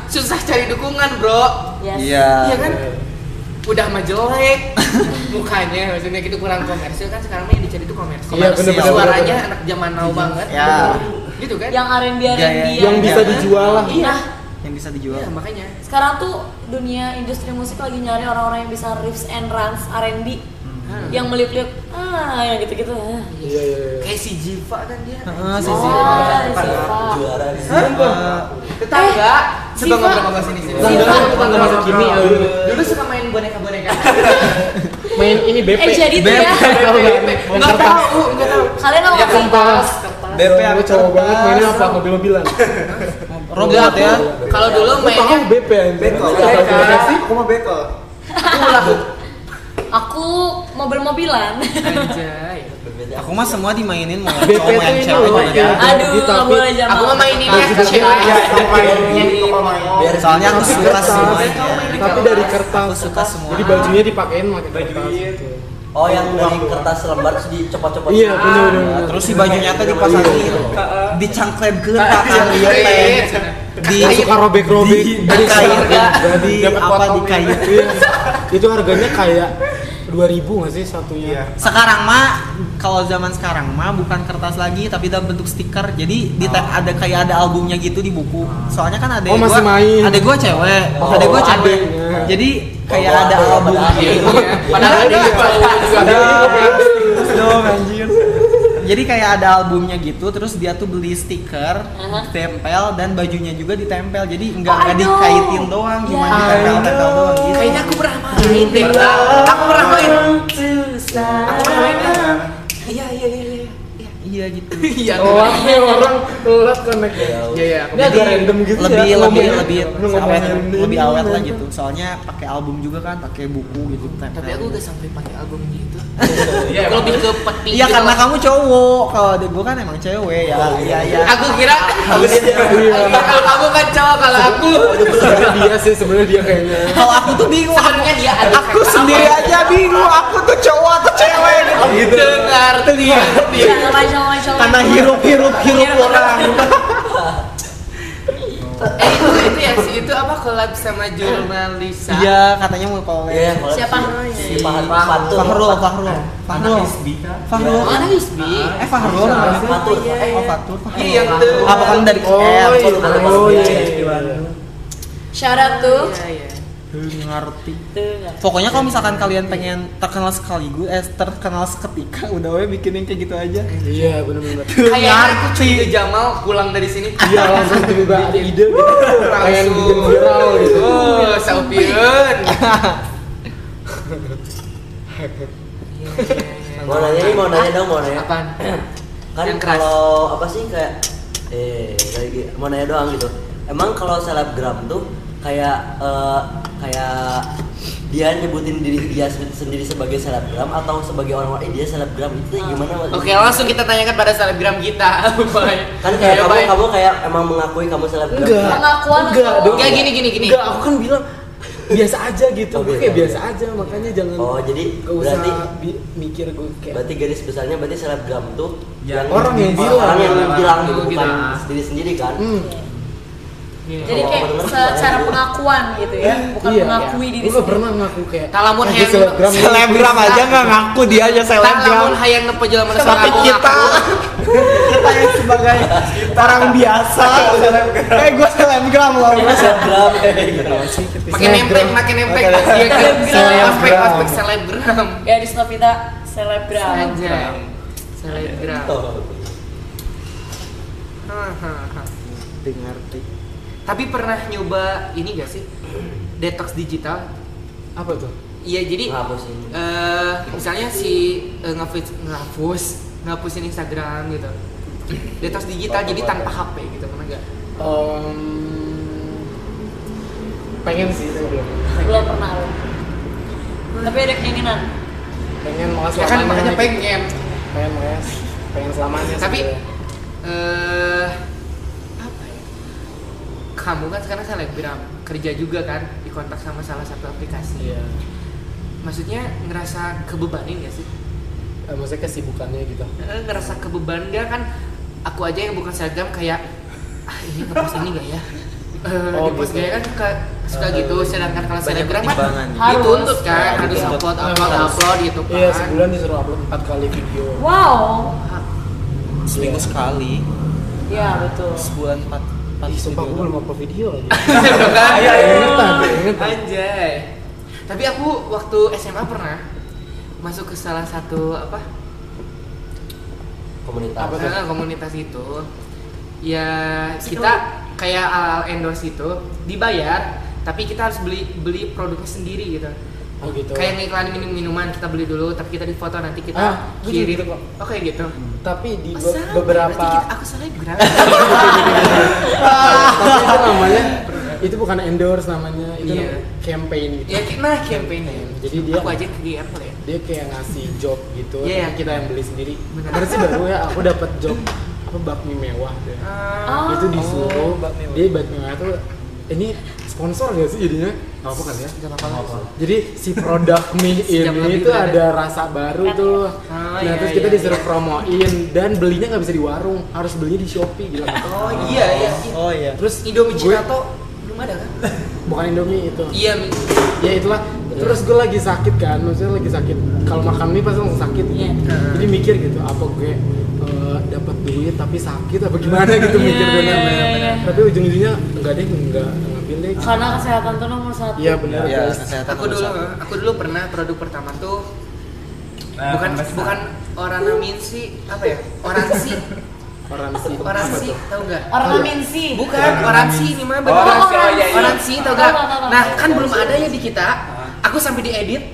susah cari dukungan bro. Yes. Iya. Iya kan? Udah mah jelek. Mukanya maksudnya gitu kurang komersil kan sekarang mah yang dicari itu komersil. Iya, bener, bener, suaranya bener, bener. anak zaman now banget. Ya. gitu kan? Yang R&B R&B Gaya- yang bisa Iya. dijual lah. Iya. Yang bisa dijual. Iya, makanya Sekarang tuh dunia industri musik lagi nyari orang-orang yang bisa riffs and runs R&B Hmm. yang melip-lip ah yang gitu-gitu ah. iya iya iya. kayak si Jiva kan dia Heeh, si Oh, Ziva. Ziva. juara di sini Eh, tetangga coba Ziva. ngobrol-ngobrol sini sini. Tetangga tetangga masa kini ya. dulu suka main boneka-boneka main ini BP Eh jadi tuh Beb. ya Tahu nggak? tahu nggak tahu kalian tau ya nggak sih? kertas BP yang cowok banget mainnya apa mobil-mobilan Robot ya. kalau dulu Lu tahu mainnya BP Beko. Sih Aku mau beko. aku Aku mobil-mobilan. anjay Aku mah semua dimainin mau cowok ini cewek juga. yang- Aduh, Di nggak tapi- boleh jangan. aku mah maininnya Nah, cewek Iya, main toko main. biar Soalnya aku suka semuanya. tapi dari kertas Aku suka semua. jadi bajunya dipakein pakai gitu oh yang dari kertas lembar terus dicopot-copot iya bener bener bener. Terus si bajunya tuh dipasang Iya. gitu. Dicangklep ke iya teh. Di suka robek-robek Jadi kain sekarang di dapat apa di kain. Iya. itu harganya kayak 2000 nggak sih satunya Iya. Sekarang mah kalau zaman sekarang mah bukan kertas lagi tapi dalam bentuk stiker. Jadi di ada kayak ada albumnya gitu di buku. Soalnya kan ada Oh, masih main. Ada gua cewek, Oh, ada gua cewek. adeknya. Jadi kayak Oh, ada ada, album gitu. padahal Ada, dia ada. Ada, ada. Dong anjir. Jadi kayak ada albumnya gitu, terus dia tuh beli stiker, Aha. tempel dan bajunya juga ditempel. Jadi nggak Oh, nggak I know. dikaitin doang, cuma Ya. ditempel-tempel doang gitu. kayaknya aku pernah main deh aku pernah main aku pernah main iya iya iya iya Iya gitu. iya oh ini orang telat connect. Ya iya. Iya agak random gitu lebih ya. lebih ngomongnya. lebih Lu awet lebih awet lah ini. gitu. Soalnya pakai album juga kan pakai buku gitu tapi aku gak sampai pakai album gitu. Aku lebih ke peti iya gitu karena loh. kamu cowok. Kalau adek gue kan emang cewek ya. Iya iya. Aku kira Iya. kalau kamu kan cowok kalau aku. sebenarnya dia sih sebenarnya dia kayaknya. Kalau aku tuh bingung. Sebenarnya dia aku sendiri aja bingung. Aku tuh cowok cewek gitu dengar macam-macam. karena hirup hirup hirup orang eh itu itu ya si itu apa collab sama jurnalisa iya. Katanya mau collab Iya, kalau Siapa? si Fatur Fahrul Fahrul Fahrul Fahrul oh anak Hisbi eh Fahrul namanya. Fatur oh Fatur Iya, yang tuh. apa kan dari oh KL iya oh iya. Shout out tuh. Iya iya ngerti? Pokoknya kalau misalkan kalian pengen terkenal sekaligus, eh terkenal seketika, udah we bikin yang kayak gitu aja. iya bener kayaknya aku cuy Jamal pulang dari sini. Iya langsung tiba-tiba ada ide gitu. Kayak yang bikin viral gitu. Oh Saupiun mau nanya nih mau nanya dong mau nanya. Apaan? Kan kalau apa sih kayak eh lagi mau nanya doang gitu. Emang kalau selebgram tuh kayak eh, kayak dia nyebutin diri dia se- sendiri sebagai selebgram atau sebagai orang-orang eh dia selebgram itu gimana? Oke langsung kita tanyakan pada selebgram kita kan kayak Ya, kamu bye. kamu kayak emang mengakui kamu selebgram enggak Pengakuan enggak dong Enggak, gini, gini, gini. enggak aku kan bilang biasa aja gitu Oh, gue biasa kayak aja. biasa aja makanya jangan oh jadi gak usah berarti mikir gue kayak berarti garis besarnya berarti selebgram tuh Yang orang yang orang bilang. yang bilang gitu bukan gitu. sendiri sendiri kan hmm, Jadi Kalau kayak secara banyak pengakuan gitu ya, bukan iya, mengakui iya. diri gue sendiri. pernah ngaku kayak Talamun "Ah, gue hayang- selebgram ini." Selebgram aja nggak ngaku dia aja selebgram. Lamun hayang nepejel mana Tapi kita kita yang sebagai orang biasa. Eh gue selebgram loh. Gua selebgram kayak gitu Makin nempel, makin nempel kan Selebgram. aspek aspek selebgram Ya di Snapita selebgram. Anjay Selebgram Oh. Hahaha. Ngerti. Tapi pernah nyoba ini gak sih? Detox digital apa tuh Iya jadi Ngapus ini. eh misalnya si uh, ngehapus ngehapus ngapusin Instagram gitu. Detox digital jadi tanpa HP gitu pernah gak? Em, pengen sih tapi belum belum pernah lo tapi ada keinginan pengen malah ya kan selamanya makanya gitu. pengen pengen makanya pengen selamanya tapi eh kamu kan sekarang selebgram kerja juga kan di kontak sama salah satu aplikasi. Iya. Maksudnya ngerasa kebebanin gak sih? Eh, maksudnya kesibukannya gitu. Eh, ngerasa kebeban dia kan aku aja yang bukan selebgram kayak ah ini ngepost ini gak ya? Eh, Oh, di gitu. gaya kan suka suka Eh, gitu sedangkan kalau selebgram kan pertimbangan. Harus. dituntut kan Ya, harus gitu. upload upload harus. upload gitu kan. iya sebulan disuruh upload empat kali video. Wow. Seminggu sekali. Ya betul. Sebulan empat empat Ih, sumpah gue belum upload video lagi kan? Iya, ingetan, ingetan. Anjay. Tapi aku waktu SMA pernah masuk ke salah satu apa? komunitas Apa eh, komunitas itu. Ya kita kayak al endorse itu dibayar, tapi kita harus beli beli produknya sendiri gitu. Oh gitu Kayak ngiklanin minum minuman kita beli dulu, tapi kita difoto nanti kita Ah, kirim. gitu kok. Oh gitu. tapi di be- Oh, sama, beberapa kita- aku selebgram. tapi itu namanya itu bukan endorse namanya itu namanya campaign gitu ya nah campaign Jadi dia- aku aja kegiatan kali ya. dia kayak ngasih job gitu tapi iya. kita yang beli sendiri. Kemarin sih baru ya aku dapat job apa bakmi mewah deh Ah. itu disuruh Oh, bakmi mewah. dia bakmi mewah tuh ini sponsor gak sih jadinya nggak apa kan ya Gak apa-apa. jadi si produk mie ini itu ada rasa baru tuh Oh, nah iya, terus kita iya, disuruh iya. promoin dan belinya nggak bisa di warung harus belinya di shopee gila nggak? Oh iya iya. iya. oh iya terus Indomie gue- Cinato belum ada kan? bukan indomie itu Iya, ya itulah terus gue lagi sakit kan maksudnya lagi sakit kalau makan mie pasti langsung sakit gitu. Iya. jadi mikir gitu apa gue eh, dapat duit tapi sakit apa gimana gitu Iya, mikir iya, bener iya, iya. tapi ujung-ujungnya enggak deh enggak karena kesehatan tuh nomor satu iya benar Iya, guys kesehatan Aku dulu satu. aku dulu pernah produk pertama tuh Nah, bukan pemesan. bukan orang sih apa ya? Orang sih. orang sih sih tahu enggak? orang. Aminsi Bukan, orang sih ini mah bener. Oh, orang oh, iya, iya. Orang sih tau Tahu, gak? tahu. Nah kan belum ada ya di kita. Aku sampai diedit.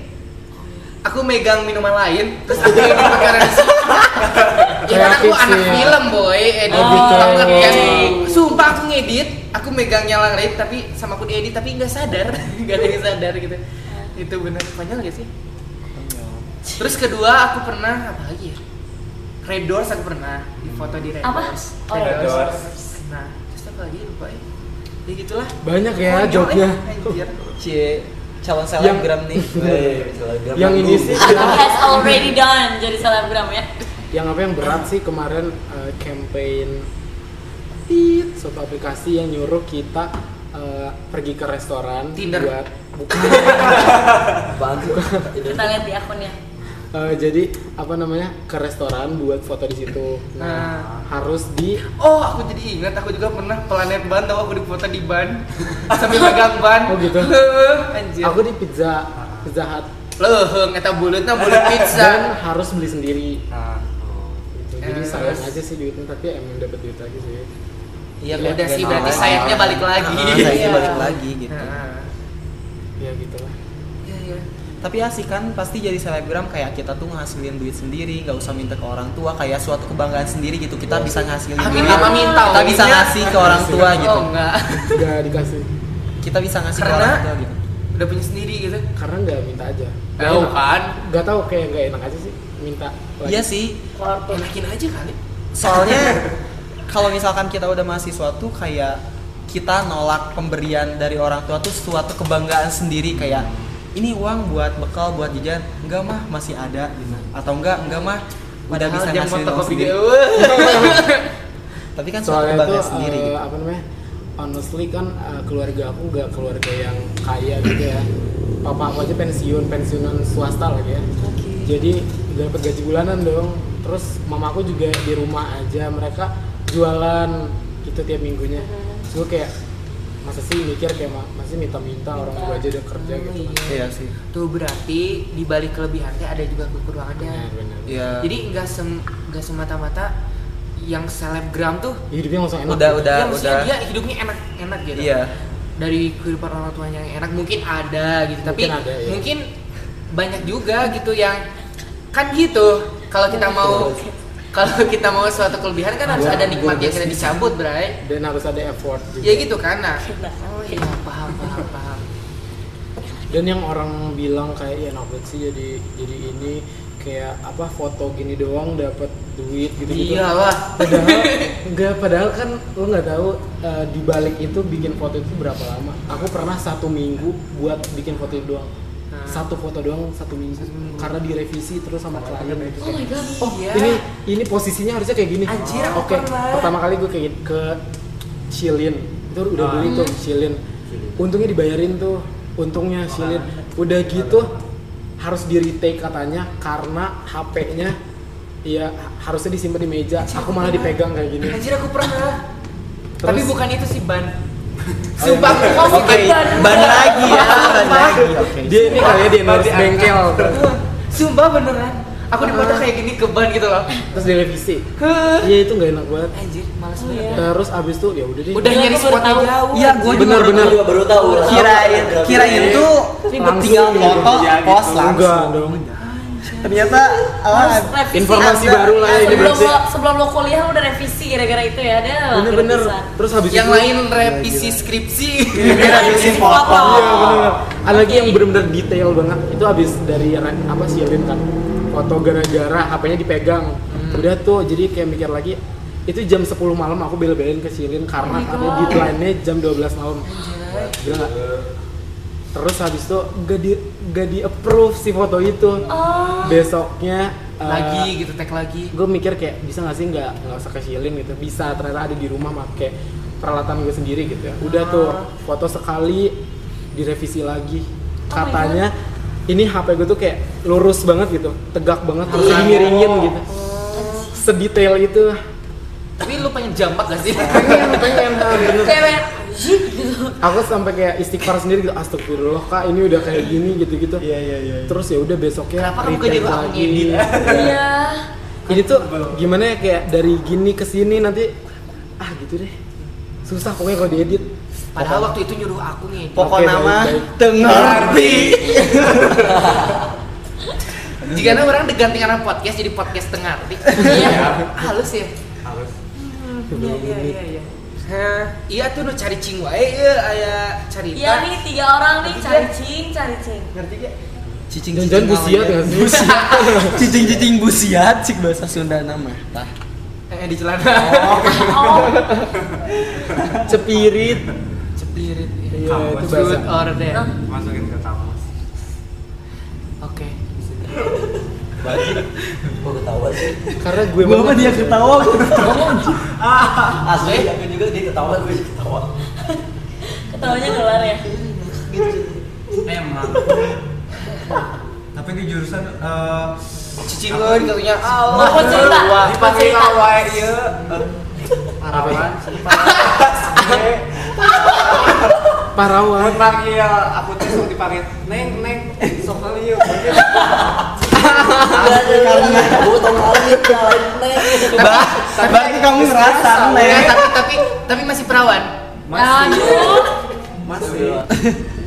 Aku megang minuman lain, terus aku edit pakai orang sih. Ya kan aku anak sih. film boy, edit Oh, gitu. banget kan. Oh. Sumpah aku ngedit, aku megang nyala rate tapi sama aku diedit tapi nggak sadar, nggak ada yang sadar gitu. Itu bener konyol gak sih? Terus kedua aku pernah apa lagi ya? Red Doors aku pernah di foto di Red Apa? Doors. Oh, Red Red Doors. Nah, terus apa lagi lupa ya? Ya gitulah. banyak ya Konyol, jobnya eh, anjir. cie calon selebgram nih Eh, selebgram yang ini sih has already done jadi selebgram ya yang apa yang berat sih kemarin eh, campaign tit suatu aplikasi yang nyuruh kita eh, pergi ke restoran Tinder. buat bukan kita lihat di akunnya Eh, jadi apa namanya ke restoran buat foto di situ. Nah, harus di Oh, aku jadi ingat aku juga pernah planet ban tahu aku di foto di ban sambil pegang ban. Oh, gitu? Anjir. aku di pizza pizza hut Leuheung eta bulutna bulut dan pizza. harus beli sendiri. Nah, sayang aja sih duitnya tapi emang dapat duit lagi sih. iya Ya udah sih ganti berarti lagi. sayapnya balik lagi. Ah, sayapnya Iya. balik lagi gitu Ya gitu lah. Iya, iya. tapi asik kan pasti jadi selebgram kayak kita tuh ngasilin duit sendiri nggak usah minta ke orang tua kayak suatu kebanggaan sendiri gitu kita bisa ngasilin Amin duit apa minta? kita bisa ngasih ke orang tua gitu Oh, enggak. Gak dikasih kita bisa ngasih ke Karena- orang tua gitu Udah punya sendiri gitu. karena nggak minta aja. Tahu kan? Gak tahu kayak nggak enak aja sih minta. lagi. iya sih Enakin aja kali. soalnya kalau misalkan kita udah mahasiswa tuh kayak kita nolak pemberian dari orang tua tuh suatu kebanggaan sendiri kayak ini uang buat bekal buat jajan. Enggak mah masih ada gitu. Atau enggak enggak mah udah Padahal bisa ngasilin uang sendiri. tapi kan suatu soalnya itu sendiri eh, gitu apa namanya honestly kan eh, keluarga aku nggak keluarga yang kaya gitu ya. Papa aku aja pensiun pensiunan swasta lagi ya. Jadi udah dapat gaji bulanan dong terus mama aku juga di rumah aja mereka jualan gitu tiap minggunya. Terus gue kayak masa sih mikir kayak "Ma- masih minta-minta orang tua aja udah kerja Oh, gitu kan. Iya sih. Tuh berarti di balik kelebihannya ada juga kekurangannya. benar iya. Jadi nggak sem nggak semata-mata yang selebgram tuh hidupnya langsung enak. Udah gitu. udah ya, udah. dia hidupnya enak-enak gitu. iya. Dari kehidupan orang tuanya yang enak mungkin ada gitu, tapi Mungkin ada, ya. mungkin banyak juga gitu yang kan gitu. Kalau kita mau kalau kita mau suatu kelebihan kan harus Gua- ada nikmat gua yang kita bisa. dicabut, Bray. dan harus ada effort juga Ya gitu kan nah. Oh iya, paham paham paham. dan yang orang bilang kayak ya nafet sih jadi jadi ini kayak apa foto gini doang dapat duit gitu gitu Iyalah. padahal enggak padahal kan lo nggak tahu eh, di balik itu bikin foto itu berapa lama aku pernah satu minggu buat bikin foto itu doang satu foto doang satu minggu. Karena direvisi terus sama klien. Oh my god. oh Iya. ini ini posisinya harusnya kayak gini. Anjir, aku oke pernah. pertama kali gue kayak ke Shilin. Itu udah beli tuh Shilin. Untungnya dibayarin tuh untungnya Shilin. udah gitu harus di retake katanya karena HP-nya ya harusnya disimpan di meja. Aku malah dipegang kayak gini. Anjir aku pernah. Terus- Tapi bukan itu sih ban. Sumpah aku Oh, ngomong bukan ban. ban lagi ya ban lagi dia ini kali ya di endorse bengkel Sumpah beneran. Aku dipoto kayak gini ke ban gitu loh. terus direvisi Heh. iya itu nggak enak banget Anjir, males Oh, banget. iya. terus abis itu ya udah deh Udah nyari spotnya tahu. jauh. iya gue juga Bener, baru bener. juga baru tahu kirain kirain tuh Langsung tinggal foto post gitu. Enggak langsung dong ternyata revisi. informasi Ada. baru lah ini sebelum berarti lo, sebelum lo kuliah lo udah revisi gara-gara itu ya ada bener-bener terus habis Yang itu lain revisi skripsi. revisi foto Iya bener. Ada lagi yang bener-bener detail banget. Itu habis dari apa sih Lin kan? Foto gara-gara HP-nya dipegang. Udah tuh jadi kayak mikir lagi itu jam 10 malam aku bela-belain ke Silin karena katanya deadline-nya jam 12 malam. Gila? Terus habis itu gak di gak di approve si foto itu. Oh. Besoknya eh, lagi gitu tag lagi. gue mikir kayak bisa gak sih nggak nggak usah ke Shilin gitu bisa ternyata ada di rumah pakai peralatan gue sendiri gitu ya udah tuh foto sekali direvisi lagi Oh katanya ini HP gue tuh kayak lurus banget gitu tegak banget terus Oh. dimiringin gitu sedetail itu Tapi lu pengen jambak gak sih? pengen pengen ah, gitu aku sampai kayak istighfar sendiri gitu astagfirullah kak ini udah kayak gini gitu gitu iya iya iya terus ya udah besoknya Kenapa kamu nyuruh aku ngedit? iya ini tuh gimana ya kayak dari gini ke sini nanti ah gitu deh susah pokoknya kalau diedit Padahal waktu itu nyuruh aku ngedit. pokok nama tengerti Jika orang diganti karena podcast jadi podcast tengah arti. Iya. Halus ya. Halus. Iya iya iya iya. Hah, iya tuh nu cari cing wae ieu aya carita. iya nih tiga orang nih cari cing cari cing Ngerti gak? cicing Jangan-jangan busiat nggak sih? cicing cicing busiat cik bahasa Sunda nama tah Eh di celana. oh cepirit Cepirit. iya itu Kampus. bahasa. Masukin ke kamus. Oke. Kok ketawa sih? karena gue gua mah dia ketawa gua ketawa Asli, aku juga dia ketawa, gue ketawa. ketawanya keluar ya Emang. Tapi di jurusan Cicing euy katanya mau Allah. cerita mau cerita wae ieu. Parawan. parawan Panggil aku teh sok dipanggil neng neng sok kali yuk. Karena ya, neng. berarti kamu ngerasa Ya, neng tapi tapi tapi masih perawan. aduh Masih.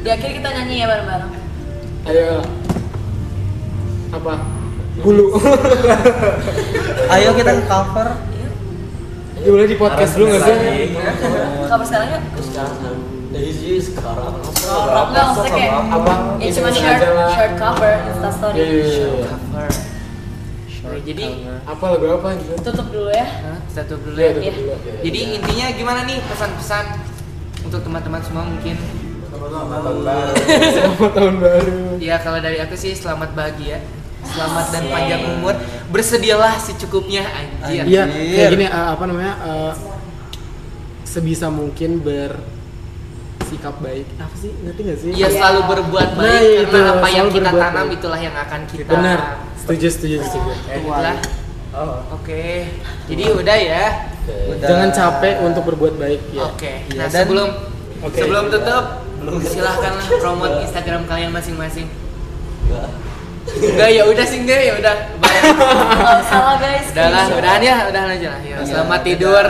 di akhir kita nyanyi ya bareng-bareng. Ayo apa? Bulu. Ayo kita cover. Ya boleh di podcast dulu nggak sih? Kabar sekarang yuk. Sekarang Daisy sekarang Enggak, maksudnya kayak apa ya cuma short lah. short cover insta Iya, story iya, iya. Cover. Oke, jadi apa lagu apa gitu tutup dulu ya Hah, kita tutup dulu Iya, ya. Iya. dulu. Jadi intinya gimana nih pesan-pesan untuk teman-teman semua mungkin? selamat tahun baru Ya kalau dari aku sih selamat bahagia, selamat dan panjang umur. Bersedialah secukupnya anjir. iya kayak gini eh, apa namanya eh, sebisa mungkin bersikap baik apa sih ngerti nggak sih Iya selalu berbuat Nah, baik itu, karena apa yang kita tanam baik. itulah yang akan kita benar setuju setuju setuju Itulah. Oh. Oke. Jadi udah ya. Udah. jangan capek untuk berbuat baik ya Oke. Iya, Nah, dan- sebelum Oke. sebelum tutup silahkanlah promote Instagram kalian masing-masing. Enggak ya udah sih enggak ya udah. Bye. oh, salah guys Udah lah, udahan ya, udahan aja lah. Ya, selamat tidur.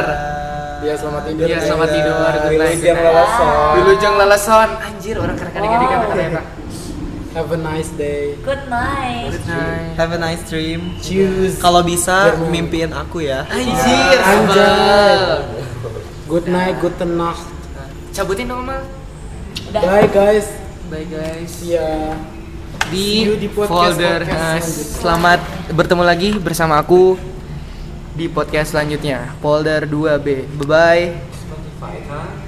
Ya selamat tidur Iya, selamat tidur. Good night. Wilujeng lalason. Wilujeng lalason. Anjir, orang kadang-kadang Oh. dikata ternyata. have a nice day good night Good night. have a nice dream choose kalau bisa Jerman. mimpiin aku ya Anjir, Anjay. sebel. good night good night Cabutin dong, Mal. udah bye guys bye guys Iya. di, See you di podcast- folder podcast selanjutnya. selamat bertemu lagi bersama aku di podcast selanjutnya. Folder 2B bye bye Spotify Iya.